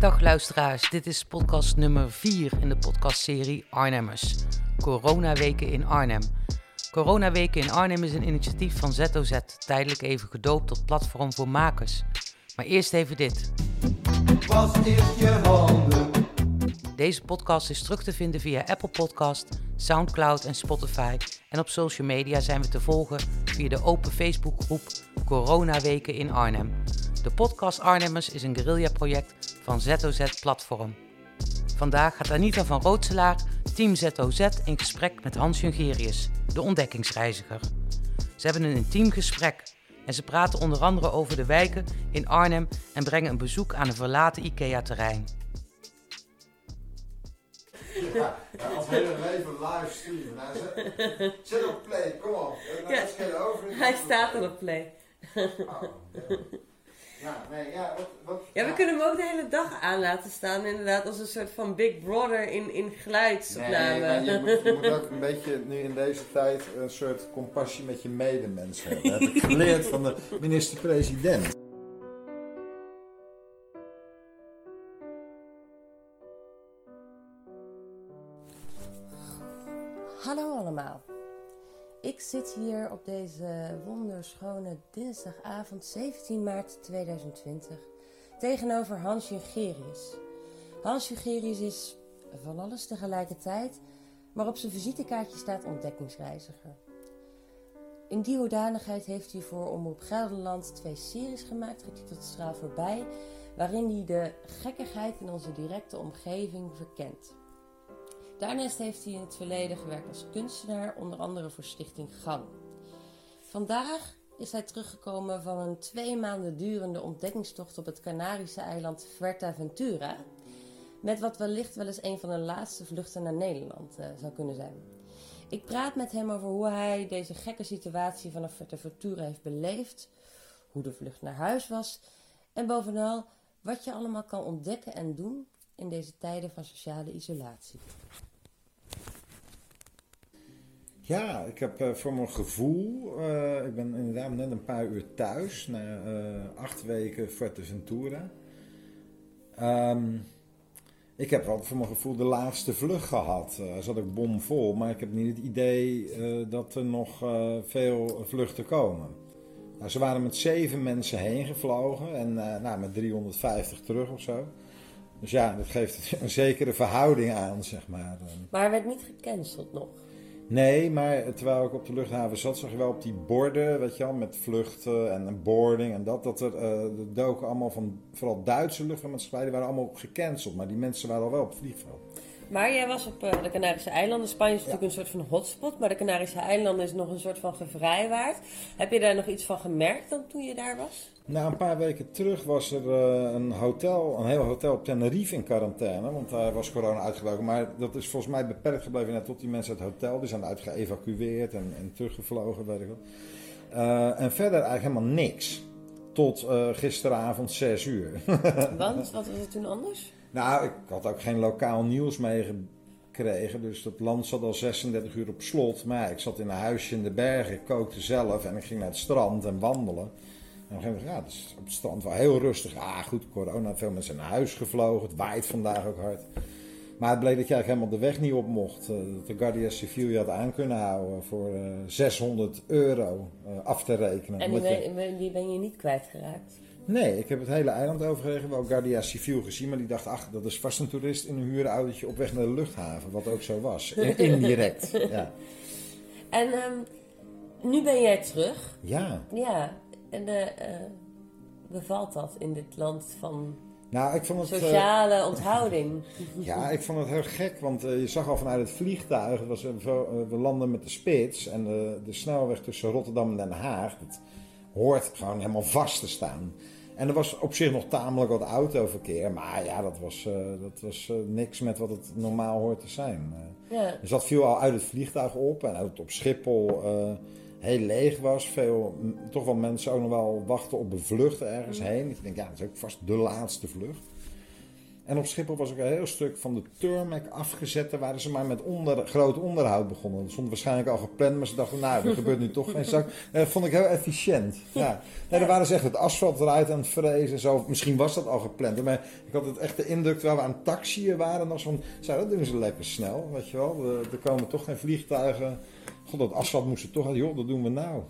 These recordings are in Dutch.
Dag luisteraars, dit is podcast nummer 4 in de podcastserie Arnhemmers. Coronaweken in Arnhem. Coronaweken in Arnhem is een initiatief van ZOZ, tijdelijk even gedoopt tot platform voor makers. Maar eerst even dit. Was je handen. Deze podcast is terug te vinden via Apple Podcast, Soundcloud en Spotify. En op social media zijn we te volgen via de open Facebookgroep Coronaweken in Arnhem. De podcast Arnhemmers is een guerrilla-project van ZOZ Platform. Vandaag gaat Anita van Rootselaar, team ZOZ, in gesprek met Hans Jungerius, de ontdekkingsreiziger. Ze hebben een intiem gesprek en ze praten onder andere over de wijken in Arnhem en brengen een bezoek aan een verlaten IKEA-terrein. Ja, als hele leven live streamen. Nou, zet, zet op play, kom op. Nou, Ja. Hij staat er op play. Oh, ja. Ja, nee, ja, wat... wat Ja, we kunnen hem ook de hele dag aan laten staan, inderdaad, als een soort van Big Brother in, in geluidsopname. Nee, maar je moet, je moet ook een beetje nu in deze tijd een soort compassie met je medemens hebben. Dat heb ik geleerd van de minister-president. Hallo allemaal. Ik zit hier op deze wonderschone dinsdagavond 17 maart 2020 tegenover Hans Jungerius. Hans Jungerius is van alles tegelijkertijd, maar op zijn visitekaartje staat ontdekkingsreiziger. In die hoedanigheid heeft hij voor Omroep Gelderland twee series gemaakt, getiteld Straal voorbij, waarin hij de gekkigheid in onze directe omgeving verkent. Daarnaast heeft hij in het verleden gewerkt als kunstenaar, onder andere voor Stichting Gang. Vandaag is hij teruggekomen van een twee maanden durende ontdekkingstocht op het Canarische eiland Fuerteventura. Met wat wellicht wel eens een van de laatste vluchten naar Nederland eh, zou kunnen zijn. Ik praat met hem over hoe hij deze gekke situatie vanaf Fuerteventura heeft beleefd, hoe de vlucht naar huis was en bovenal wat je allemaal kan ontdekken en doen in deze tijden van sociale isolatie. Ja, ik heb eh, voor mijn gevoel, eh, ik ben inderdaad net een paar uur thuis, na eh, acht weken Fuerteventura. Ehm ik heb wel voor mijn gevoel de laatste vlucht gehad. Eh zat ik bomvol, maar ik heb niet het idee dat er nog veel vluchten komen. Nou, ze waren met zeven mensen heen gevlogen en nou, met 350 terug of zo. Dus ja, dat geeft een zekere verhouding aan, zeg maar. Maar werd niet gecanceld nog. Nee, maar terwijl ik op de luchthaven zat, zag je wel op die borden, weet je wel, met vluchten en boarding en dat, dat er eh, er doken allemaal van, vooral Duitse luchtvaartmaatschappijen, die waren allemaal gecanceld, maar die mensen waren al wel op vliegveld. Maar jij was op eh, de Canarische eilanden. Spanje is natuurlijk een soort van hotspot, maar de Canarische eilanden is nog een soort van gevrijwaard. Heb je daar nog iets van gemerkt dan toen je daar was? Nou, een paar weken terug was er eh, een hotel, een heel hotel op Tenerife in quarantaine, want daar was corona uitgebroken. Maar dat is volgens mij beperkt gebleven net tot die mensen uit het hotel, die zijn uit geëvacueerd en, en teruggevlogen, weet ik wel. Eh, en verder eigenlijk helemaal niks. Tot gisteravond 6 uur. Want, wat was het toen anders? Nou, ik had ook geen lokaal nieuws meegekregen. Dus dat land zat al 36 uur op slot. Maar ja, ik zat in een huisje in de bergen, ik kookte zelf en ik ging naar het strand en wandelen. En op een gegeven moment, ja, op het strand wel heel rustig. Ah, goed, corona, veel mensen naar huis gevlogen. Het waait vandaag ook hard. Maar het bleek dat je eigenlijk helemaal de weg niet op mocht. Eh, Dat de Guardia Civil je had aan kunnen houden voor eh, 600 euro eh, af te rekenen. En die ben je niet kwijtgeraakt. Nee, ik heb het hele eiland overgereden, wel Guardia Civil gezien, maar die dacht, ach, dat is vast een toerist in een huurautootje op weg naar de luchthaven, wat ook zo was. In- Indirect, ja. En ehm, nu ben jij terug. Ja, Ja, en eh, eh, bevalt dat in dit land van nou, ik vond het... eh, sociale onthouding? ja, ik vond het heel gek, want je zag al vanuit het vliegtuig, het was, we landen met de spits en de, de snelweg tussen Rotterdam en Den Haag, dat hoort gewoon helemaal vast te staan. En er was op zich nog tamelijk wat autoverkeer, maar ja, dat was, eh, dat was eh, niks met wat het normaal hoort te zijn. Eh, Ja. Dus dat viel al uit het vliegtuig op en ook op Schiphol heel leeg was. Veel, toch wel mensen ook nog wel wachten op een vlucht ergens heen. Ik denk, ja, dat is ook vast de laatste vlucht. En op Schiphol was ook een heel stuk van de Turmac afgezet. Daar waren ze maar met onder, groot onderhoud begonnen. Dat stond waarschijnlijk al gepland, maar ze dachten, nou, er gebeurt nu toch geen zak. Dat vond ik heel efficiënt. Ja. Nee, daar waren ze echt het asfalt eruit aan het frezen en zo. Misschien was dat al gepland. Maar ik had het echt de indruk, terwijl we aan taxiën waren, van, zo, dat doen ze lekker snel, weet je wel. Er, komen toch geen vliegtuigen. God, dat asfalt moest er toch uit. Joh, dat doen we nou.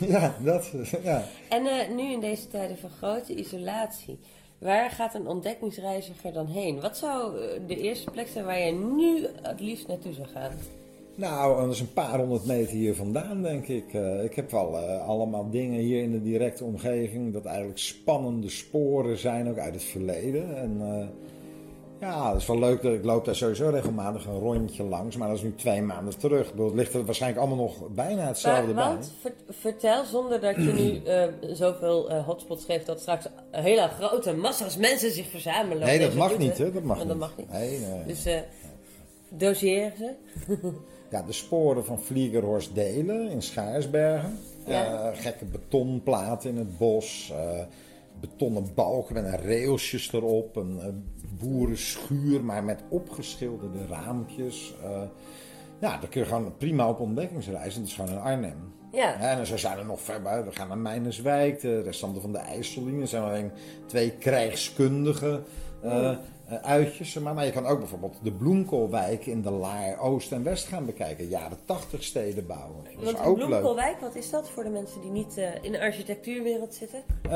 ja, dat, ja. En eh, nu in deze tijden van grote isolatie, waar gaat een ontdekkingsreiziger dan heen? Wat zou eh, de eerste plek zijn waar je nu het liefst naartoe zou gaan? Nou, dat is een paar honderd meter hier vandaan, denk ik. Eh, ik heb wel eh, allemaal dingen hier in de directe omgeving. Dat eigenlijk spannende sporen zijn, ook uit het verleden. En ja, dat is wel leuk. dat Ik loop daar sowieso regelmatig een rondje langs. Maar dat is nu twee maanden terug. Het ligt er waarschijnlijk allemaal nog bijna hetzelfde Maar, bij. ver- vertel zonder dat je nu eh, zoveel eh, hotspots geeft dat straks hele grote massa's mensen zich verzamelen. Nee, dat mag niet, hè? Dat mag, niet. dat mag niet. Nee, nee. Dus eh doseer ze. Ja, de sporen van Vliegerhorst Delen in Schaarsbergen. Ja. Gekke betonplaten in het bos. Betonnen balken met een railsjes erop. Een, boerenschuur, maar met opgeschilderde raampjes. Eh, ja, daar kun je gewoon prima op ontdekkingsreis. En dat is gewoon in Arnhem. Ja. En zo zijn er nog ver buiten. We gaan naar Mijnerswijk, de restanten van de IJssellinie. Er zijn alleen twee krijgskundige eh, eh, uitjes. Maar, maar je kan ook bijvoorbeeld de bloemkoolwijk in de Laar Oost en West gaan bekijken. Jaren 80 steden bouwen. Dat is ook een leuk. bloemkoolwijk, wat is dat voor de mensen die niet eh, in de architectuurwereld zitten? Eh,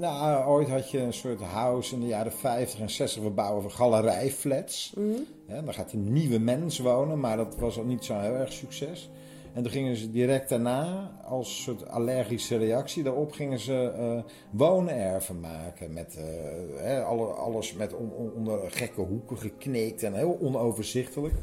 nou, ooit had je een soort house in de jaren 50 en 60. We bouwen voor galerijflats. Ja, daar gaat een nieuwe mens wonen, maar dat was ook niet zo heel erg succes. En toen gingen ze direct daarna, als soort allergische reactie daarop, gingen ze eh woonerven maken. Met eh, alles met on- on- onder gekke hoeken gekneekt en heel onoverzichtelijk.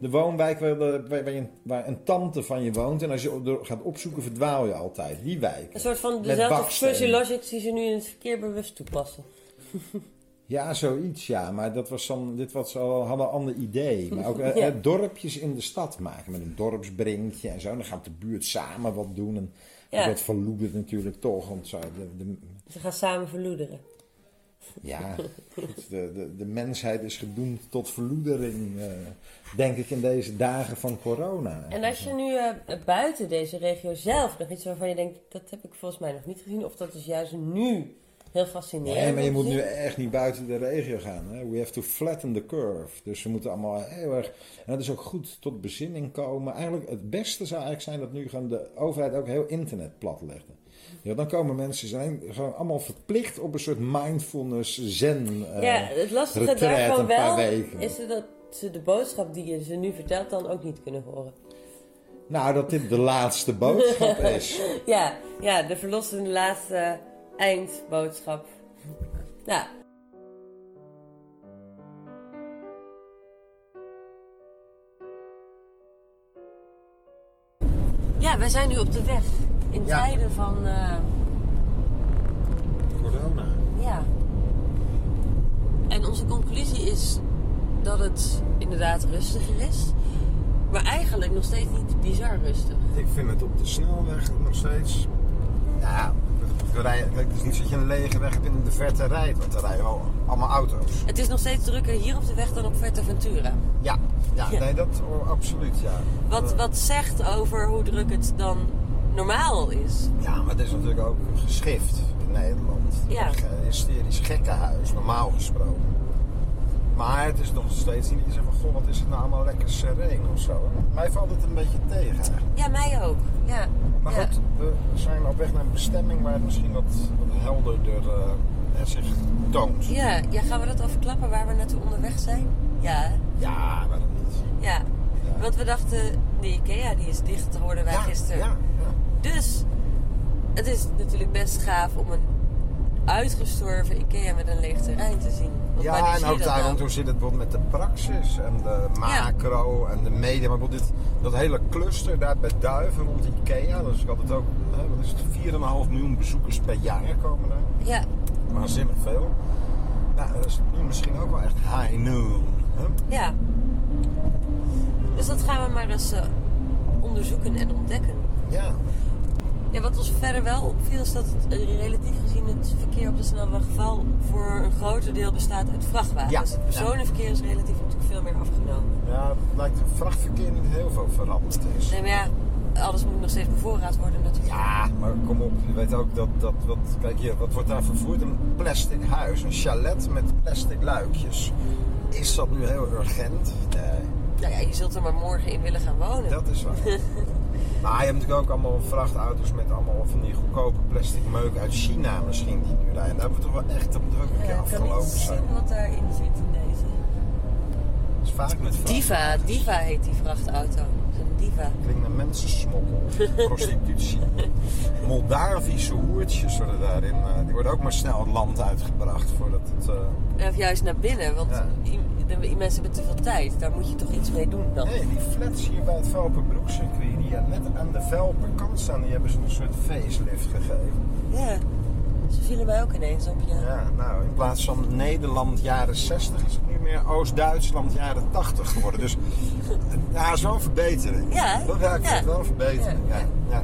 De woonwijk waar, de- waar, je een, waar een tante van je woont. En als je er gaat opzoeken, verdwaal je altijd. Die wijk. Een soort van dezelfde fuzzy logics die ze nu in het verkeer bewust toepassen. Ja, zoiets, ja. Maar dat was dan, dit was al, hadden een ander idee. Maar ook eh, Ja. eh, dorpjes in de stad maken met een dorpsbrinkje en zo. En dan gaat de buurt samen wat doen. En Ja. dat verloedert natuurlijk toch. Want zo, de, de, Ze gaan samen verloederen. ja, de, de, de mensheid is gedoemd tot verloedering, eh, denk ik, in deze dagen van corona. En als je nu buiten deze regio zelf nog iets waarvan je denkt, dat heb ik volgens mij nog niet gezien, of dat is juist nu heel fascinerend. Nee, maar je moet nu echt niet buiten de regio gaan. Hè? We have to flatten the curve. Dus we moeten allemaal heel erg... En dat is ook goed tot bezinning komen. Eigenlijk het beste zou eigenlijk zijn dat nu gewoon de overheid ook heel internet platlegde. Ja, dan komen mensen zijn gewoon allemaal verplicht op een soort mindfulness zen. eh, ja, het lastige daarvan wel weken. is dat ze de boodschap die je ze nu vertelt dan ook niet kunnen horen. Nou, dat dit de laatste boodschap is. Ja, ja de verlossende laatste eindboodschap. Ja. Ja, wij zijn nu op de weg. In Ja. tijden van... eh, Corona. Ja. En onze conclusie is dat het inderdaad rustiger is. Maar eigenlijk nog steeds niet bizar rustig. Ik vind het op de snelweg nog steeds. We rijden, kijk, het is niet zo dat je een lege weg hebt in de verte rijdt, want er rijden wel allemaal auto's. Het is nog steeds drukker hier op de weg dan op Ventura. Ja, ja, Ja. nee, dat oh, absoluut, ja. Wat, wat zegt over hoe druk het dan normaal is. Ja, maar het is natuurlijk ook geschift in Nederland. Ja. Een hysterisch gekkenhuis, normaal gesproken. Maar het is nog steeds niet zegt van, goh, wat is het nou allemaal lekker sereen of zo. Mij valt het een beetje tegen eigenlijk. Ja, mij ook. Ja. Maar ja. goed, we zijn op weg naar een bestemming waar het misschien wat, wat helderder het zich toont. Ja, ja, gaan we dat al verklappen waar we naartoe onderweg zijn? Ja, Ja, waarom niet? ja. Want we dachten, de Ikea die is dicht, hoorden wij ja, gisteren. Ja, ja. Dus het is natuurlijk best gaaf om een uitgestorven Ikea met een leeg terrein te zien. Ja, en ook daarom, hoe zit het bijvoorbeeld met de praxis en de macro en de media. Maar bijvoorbeeld dit, dat hele cluster daar bij Duiven rond Ikea, dat is altijd ook, hè, wat is het, 4,5 miljoen bezoekers per jaar komen daar. Ja, Waanzinnig veel. Nou, dat is nu misschien ook wel echt high noon. Hè? ja. Dus dat gaan we maar eens eh, onderzoeken en ontdekken. Ja. Ja, wat ons verder wel opviel is dat het eh, relatief gezien het verkeer op de snelweg vooral voor een groter deel bestaat uit vrachtwagens. Ja, Het personenverkeer is relatief natuurlijk veel meer afgenomen. Ja, het lijkt het vrachtverkeer niet heel veel veranderd is. Nee, maar ja, alles moet nog steeds bevoorraad worden natuurlijk. Ja, maar kom op, je weet ook dat, dat wat, kijk hier, wat wordt daar vervoerd? Een plastic huis, een chalet met plastic luikjes. Is dat nu heel urgent? Nee, Nou ja, je zult er maar morgen in willen gaan wonen. dat is waar. maar je hebt natuurlijk ook allemaal vrachtauto's met allemaal van die goedkope plastic meuk uit China misschien die nu rijden. Daar hebben we toch wel echt, moet ook een keer Ja, ik kan afgelopen niet zijn. zien wat daarin zit in deze. Dat is vaak met Diva. Diva heet die vrachtauto. Een Diva. Klinkt naar mensensmokkel, prostitutie. Moldavische hoertjes worden daarin. eh, die worden ook maar snel het land uitgebracht voordat het. eh, Of juist naar binnen, want Ja. De, die mensen hebben te veel tijd. Daar moet je toch iets mee doen dan. Nee, die flats hier bij het Velperbroekcircuit, die net aan de Velperkant staan, die hebben ze een soort facelift gegeven. Ja, ze vielen mij ook ineens op je. Ja, nou, in plaats van Nederland jaren 60 is het nu meer Oost-Duitsland jaren 80 geworden. Dus ja, is wel een verbetering. Ja, Dat ja, vind ja. wel een verbetering. Ja, Ja, ja.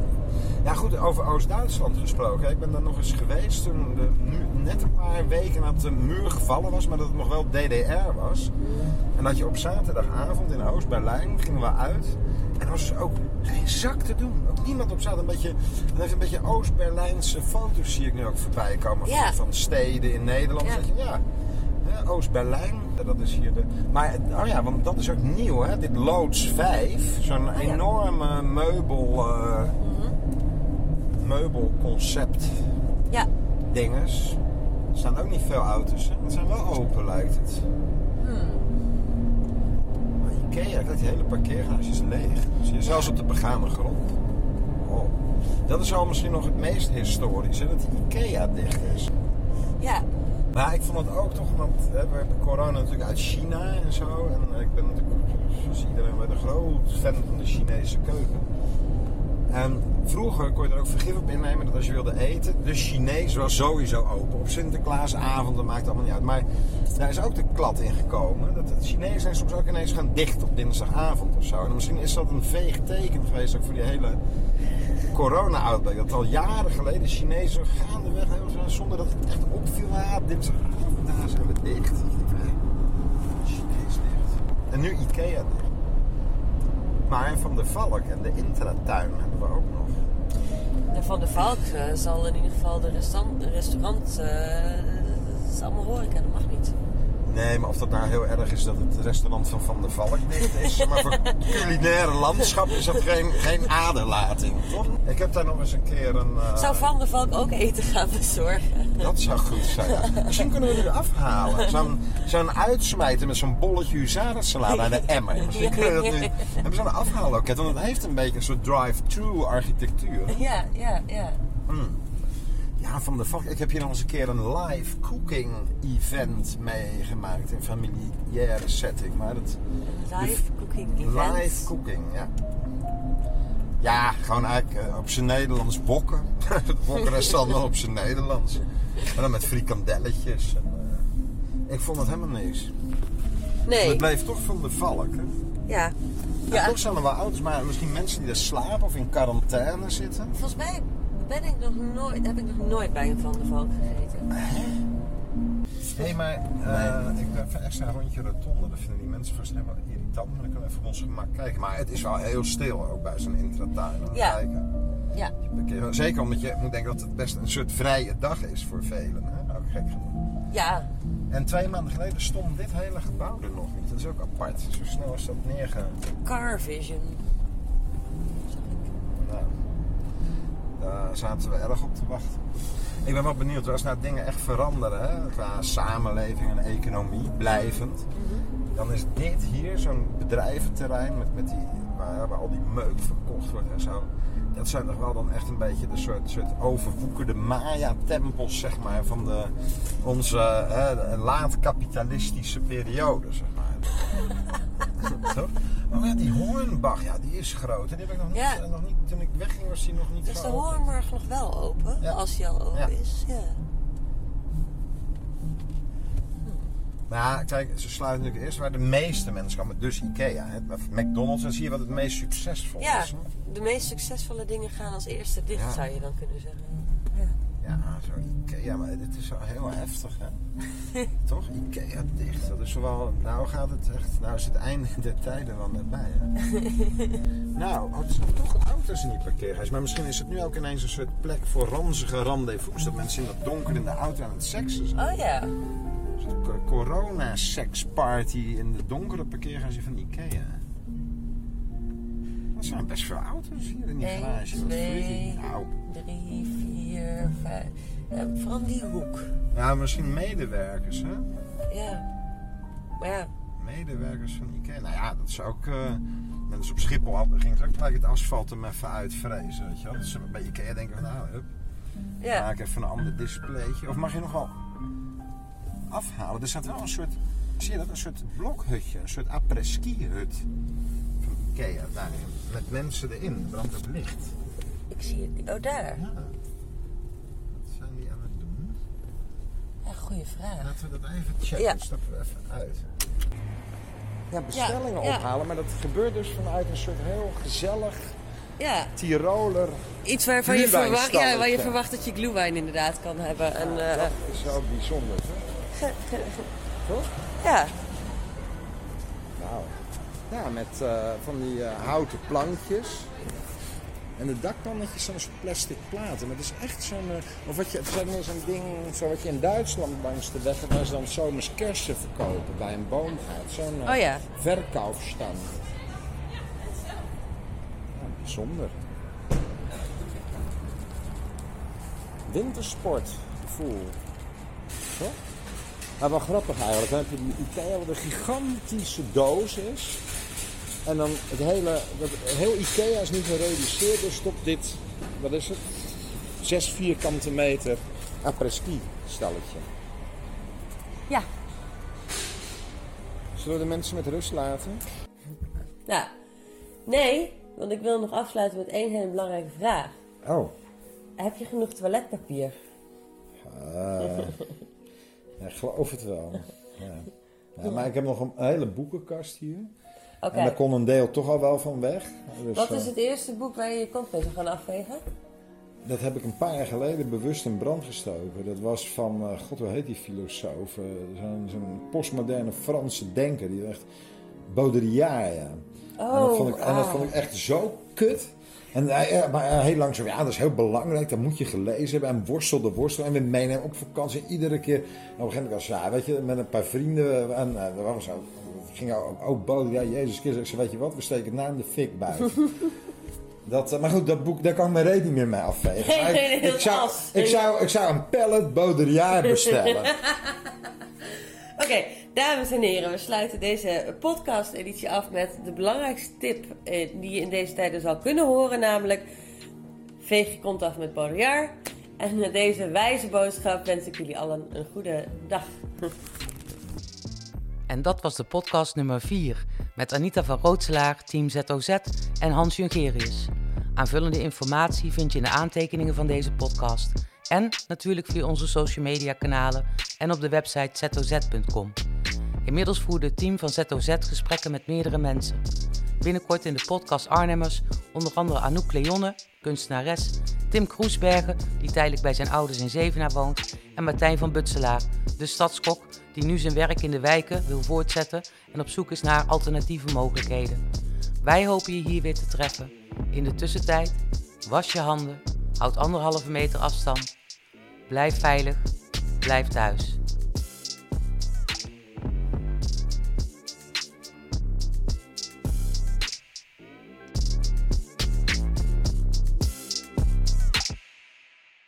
Ja, goed, over Oost-Duitsland gesproken. Ik ben daar nog eens geweest toen de, net een paar weken nadat de muur gevallen was, maar dat het nog wel DDR was. En dat je op zaterdagavond in Oost-Berlijn gingen we uit. En er was dus ook geen zak te doen. Ook niemand op zaten. Een beetje, dan heeft een beetje Oost-Berlijnse foto's zie ik nu ook voorbij komen van, Ja. van steden in Nederland. Ja. Dat je, ja, Oost-Berlijn, dat is hier de... Maar, oh ja, want dat is ook nieuw hè, dit Loods 5. Zo'n Oh enorme meubel... eh, meubelconcept Ja, dinges. Er staan ook niet veel auto's, hè? Het zijn wel open, lijkt het. Maar Ikea, die hele parkeergarage is leeg. Zie je zelfs op de begane grond. Oh. Dat is al misschien nog het meest historisch, hè? Dat Ikea dicht is. ja. Maar ik vond het ook toch, want we hebben corona natuurlijk uit China en zo. En ik ben natuurlijk, zoals iedereen weet, een groot fan van de Chinese keuken. En vroeger kon je er ook vergif op innemen dat als je wilde eten, de Chinees was sowieso open. Op Sinterklaasavond, dat maakt allemaal niet uit. Maar daar is ook de klad in gekomen. Dat het Chinezen zijn soms ook ineens gaan dicht op dinsdagavond of zo. En misschien is dat een veeg teken geweest ook voor die hele corona-outbreak. Dat al jaren geleden Chinezen gaandeweg, heel zo, zonder dat het echt opviel. Ja, dinsdagavond, daar zijn we dicht. Chinees dicht. En nu Ikea. Maar Van de Valk en de Intratuin hebben we ook nog. De Van de Valk eh, zal in ieder geval de restaurant, restaurant eh, dat is allemaal horeca, dat mag niet. Nee, maar of dat nou heel erg is dat het restaurant van Van der Valk dicht is. Maar voor het culinaire landschap is dat geen, geen aderlating, toch? Ik heb daar nog eens een keer een... eh, Zou Van de Valk ook eten gaan bezorgen? Dat zou goed zijn. Misschien kunnen we nu afhalen. Zo'n zo'n uitsmijten met zo'n bolletje huzarensalade aan de emmer. Misschien kunnen we dat nu... We hebben zo'n afhaalloket, want het heeft een beetje een soort drive-thru architectuur. Ja, ja, ja. Ja, van de Valk. Ik heb hier nog eens een keer een live cooking event meegemaakt in familiaire setting. Maar dat, Live cooking event. live cooking, ja. Ja, gewoon eigenlijk eh, op zijn Nederlands bokken. Het bokkenrestaurant wel op zijn Nederlands. Maar dan met frikandelletjes. En, eh, ik vond het helemaal niks. Nee, Het bleef toch van de valk. Hè? ja. Ja. Toch zijn er wel ouders, maar misschien mensen die er slapen of in quarantaine zitten. volgens mij ben ik nog nooit, heb ik nog nooit bij een Van de Valk gegeten. Nee, maar eh, ik ben even een extra rondje rotonde. Dat vinden die mensen vast helemaal irritant. Maar dan kunnen we even op ons gemak kijken. Maar het is wel heel stil ook bij zo'n intratuin. Ja. Kijken. Ja, Zeker omdat je moet denken dat het best een soort vrije dag is voor velen. Hè? Ook gek genoeg. ja. En twee maanden geleden stond dit hele gebouw er nog niet. Dat is ook apart. Zo snel is dat neergegaan. Car Vision. Nou, daar zaten we erg op te wachten. Ik ben wel benieuwd als nou dingen echt veranderen hè, qua samenleving en economie, blijvend. Dan is dit hier zo'n bedrijventerrein met, met die, waar, waar al die meuk verkocht wordt en zo. Dat zijn toch wel dan echt een beetje de soort, soort overwoekerde Maya-tempels zeg maar, van de, onze hè, laat-kapitalistische periode. Zeg maar. Toch? Oh ja, die Hoornbach, ja, die is groot. hè. Die heb ik nog niet, Ja. eh, nog niet toen ik wegging was die nog niet Is de. Hoornburg nog wel open? Ja. Als die al open Ja. is, ja. Nou, kijk, ze sluiten natuurlijk eerst waar de meeste mensen komen. Dus Ikea. Hè. McDonald's, dan zie je wat het meest succesvol Ja, is. hè. de meest succesvolle dingen gaan als eerste dicht, Ja. zou je dan kunnen zeggen. Ja, zo Ikea, maar dit is wel heel heftig, hè? Toch? Ikea dicht. Dat is wel... Nou gaat het echt... Nou is het einde der tijden wel net bij, hè? nou, oh, er zijn toch auto's in die parkeerhuis. Maar misschien is het nu ook ineens een soort plek voor ranzige rendezvous. Dat mensen in dat donker in de auto aan het seksen zijn. Oh ja. Een soort co- corona-seksparty in de donkere parkeergarage van Ikea. Er zijn best veel auto's hier in die Eén, garage. Wat twee. Nou, Drie, vier, vijf. Ja, vooral die hoek. ja, misschien medewerkers, hè? Ja. Maar ja, Medewerkers van Ikea. Nou ja, dat is ook... eh net als op Schiphol ging ze ook gelijk het asfalt hem even uitvrezen, weet je wel. Dus bij Ikea denken van, nou, hup, ja. maak even een ander displaytje. Of mag je nog wel afhalen? Er staat wel een soort, zie je dat? Een soort blokhutje, een soort après-ski hut van Ikea daarin. Met mensen erin, brandt het licht. Ik zie het niet. Oh, daar. Ja. Wat zijn die aan het doen? Ja, goede vraag. Laten we dat even checken. Ja. Stappen we even uit. Ja, bestellingen Ja, ja. ophalen, maar dat gebeurt dus vanuit een soort heel gezellig Ja, Tiroler. iets waarvan je, verwacht, ja, waar je verwacht dat je glühwein inderdaad kan hebben. En, eh, dat is wel bijzonder. Hè? Toch? ja. Nou, ja, met eh, van die eh, houten plankjes. En de dakpannetjes zijn zo'n plastic platen. Maar het is echt zo'n... eh, of wat je, meer zo'n ding zo wat je in Duitsland langs de weg waar ze dan zomers kersen verkopen bij een boomgaard. Zo'n eh, Oh ja. verkoopstand. Ja, bijzonder. Wintersport, gevoel. Toch? Maar wel grappig eigenlijk. Dan heb je die Ikea wat een gigantische doos is. En dan het hele, dat, heel Ikea is nu gereduceerd. Dus stopt dit, wat is het? Zes vierkante meter après-ski stelletje. Ja. Zullen we de mensen met rust laten? Nou, nee, want ik wil nog afsluiten met één hele belangrijke vraag. Oh. Heb je genoeg toiletpapier? Eh, ja, ik geloof het wel. Ja. Ja, maar ik heb nog een hele boekenkast hier. En daar kon een deel toch al wel van weg. Dus, Wat is eh, het eerste boek waar je je kont mee zou gaan afvegen? Dat heb ik een paar jaar geleden bewust in brand gestoken. Dat was van, eh, god hoe heet die filosoof? Eh, Zo'n postmoderne Franse denker. Die echt Baudrillard, ja. Oh, en, dat vond ik, en dat vond ik echt zo kut. En hij, maar heel lang zo, ja, dat is heel belangrijk, dat moet je gelezen hebben. En worstelde, worstelde. En we meenemen op vakantie iedere keer. En op een gegeven moment was ja, weet je, met een paar vrienden. En uh, we waren zo, gingen ook, ook Baudrillard, Jezus Christus. Ik zei, weet je wat, we steken het naam de fik buiten. Dat, eh, maar goed, dat boek, daar kan ik mijn niet meer mee afvegen. Maar ik, zou, ik, zou, ik zou een pallet Baudrillard bestellen. Oké, dames en heren, we sluiten deze podcast-editie af met de belangrijkste tip eh, die je in deze tijden zal kunnen horen, namelijk veeg je kont af met Baudrillard. En met deze wijze boodschap wens ik jullie allen een goede dag. En dat was de podcast nummer 4 met Anita van Rootselaar, Team ZOZ en Hans Jungerius. Aanvullende informatie vind je in de aantekeningen van deze podcast. En natuurlijk via onze social media kanalen en op de website zoz.com. Inmiddels voerde het team van ZOZ gesprekken met meerdere mensen. Binnenkort in de podcast Arnhemmers onder andere Anouk Leonne, kunstenares, Tim Kroesbergen, die tijdelijk bij zijn ouders in Zevenaar woont, en Martijn van Butselaar, de stadskok die nu zijn werk in de wijken wil voortzetten en op zoek is naar alternatieve mogelijkheden. Wij hopen je hier weer te treffen. In de tussentijd, was je handen, houd anderhalve meter afstand, blijf veilig, blijf thuis.